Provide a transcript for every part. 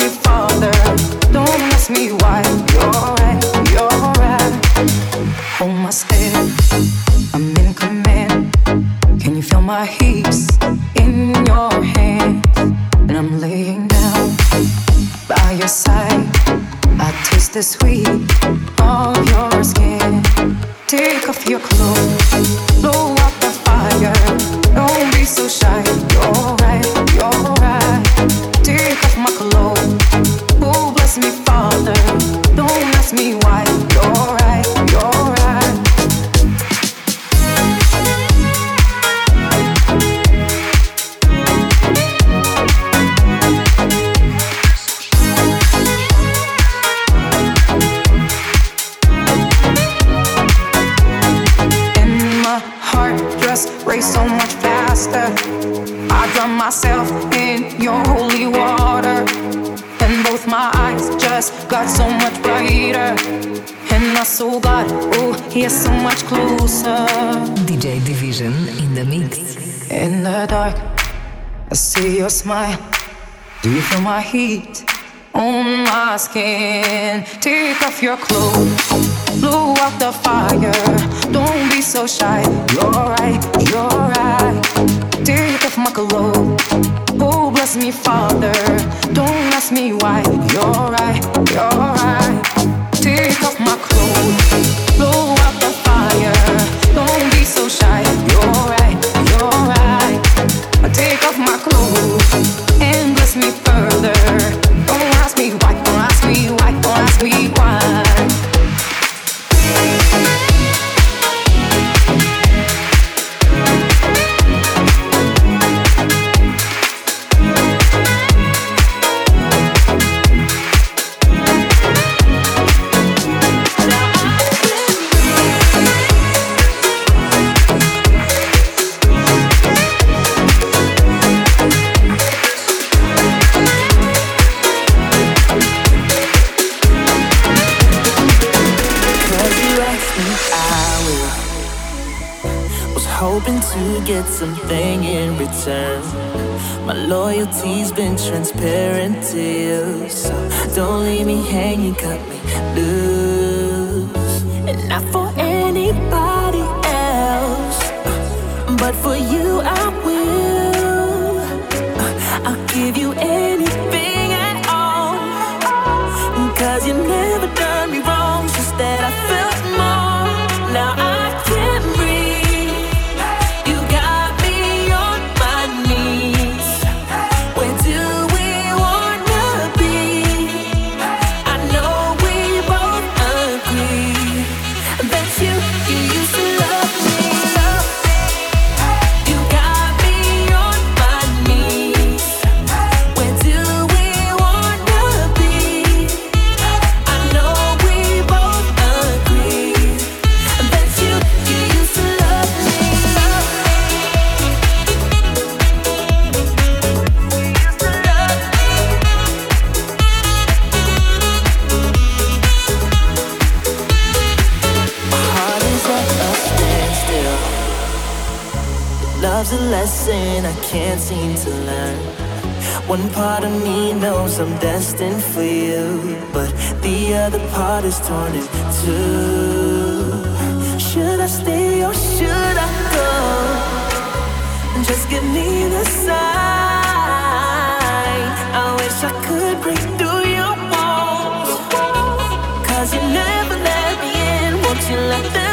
smile. Heat on my skin? Take off your clothes, transparent to you, so don't leave me hanging, cut me loose. And not for anybody else, but for you I One part of me knows I'm destined for you, but the other part is torn in two. Should I stay or should I go? Just give me the sign. I wish I could break through your walls. Cause you never let me in, won't you let them?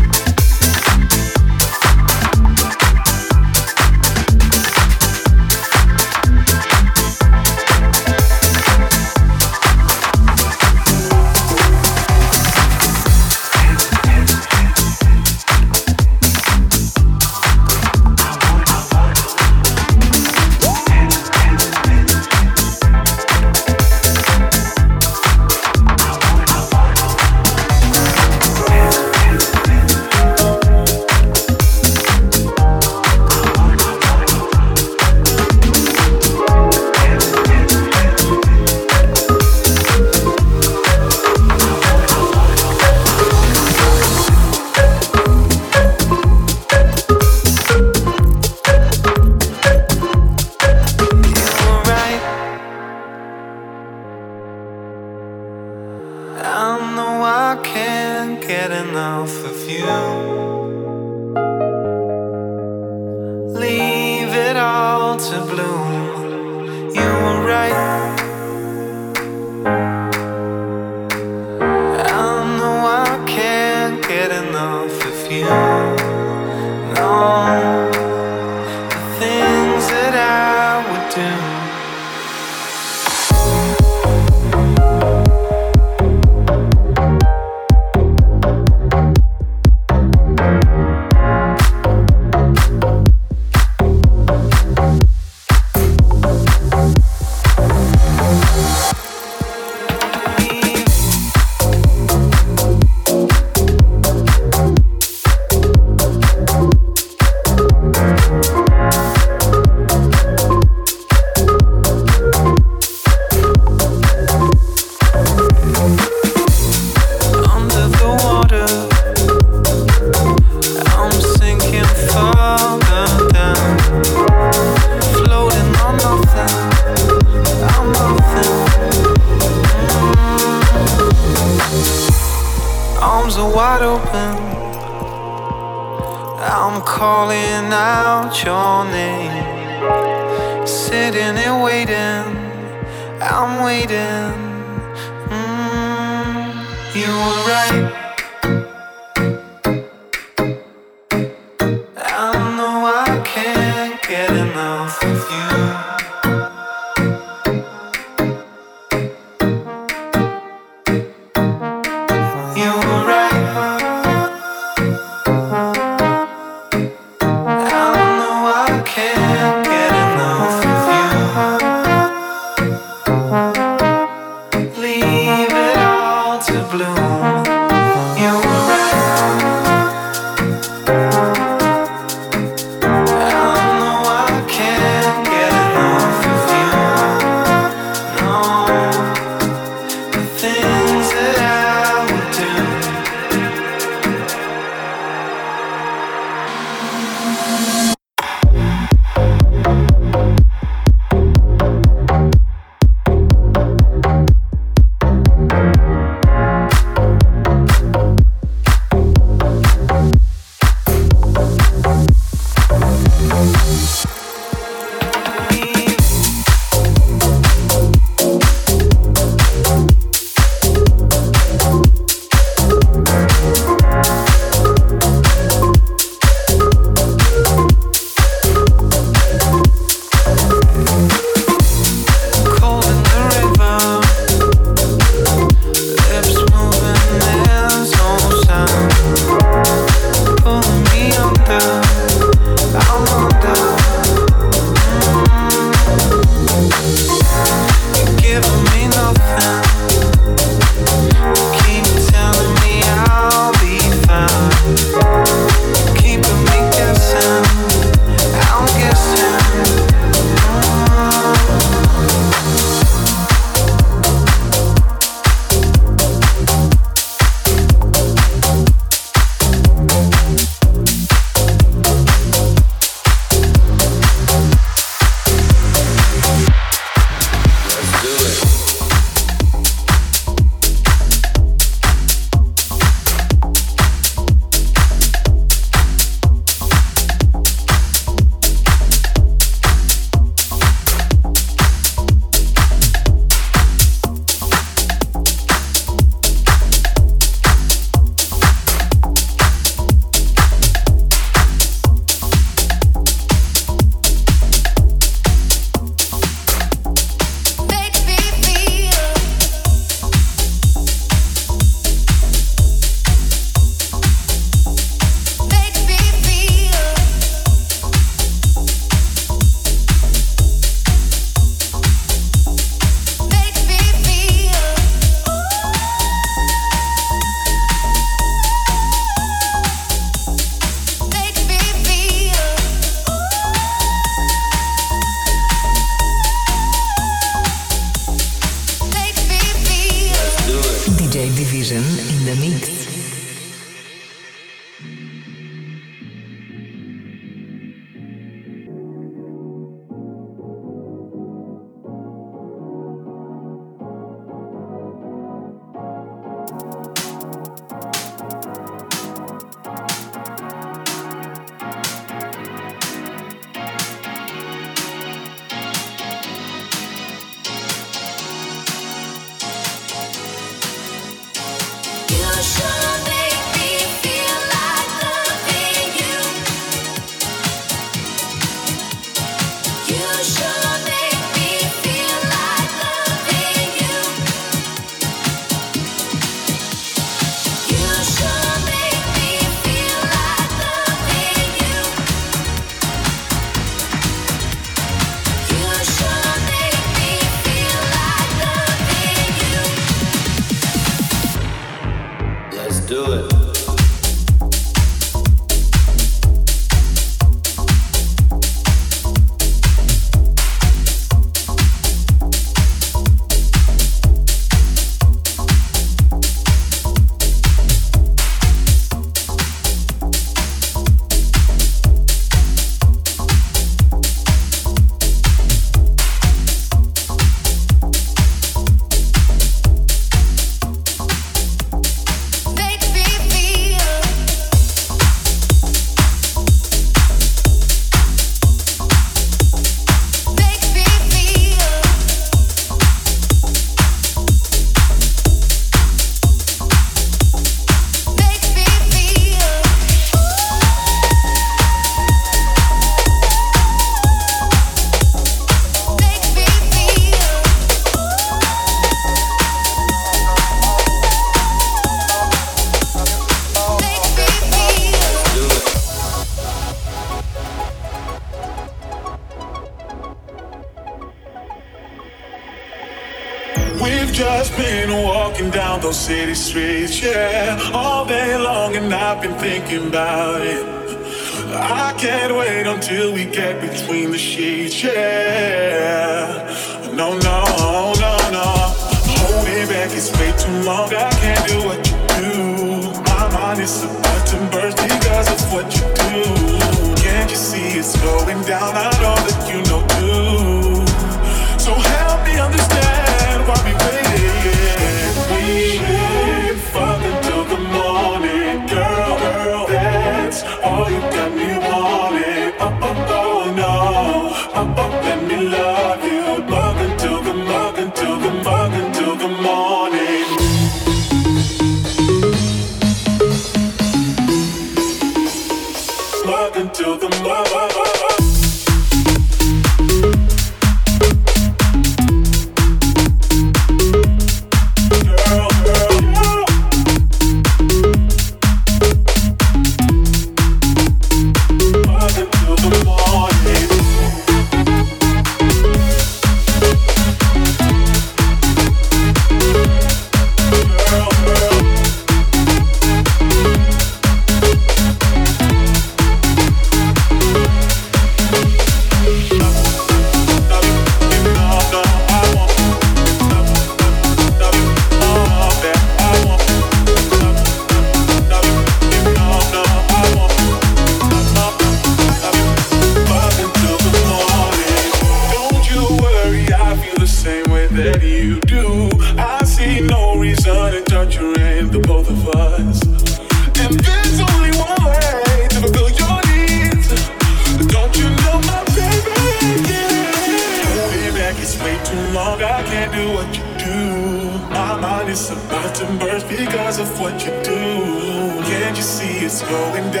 Till the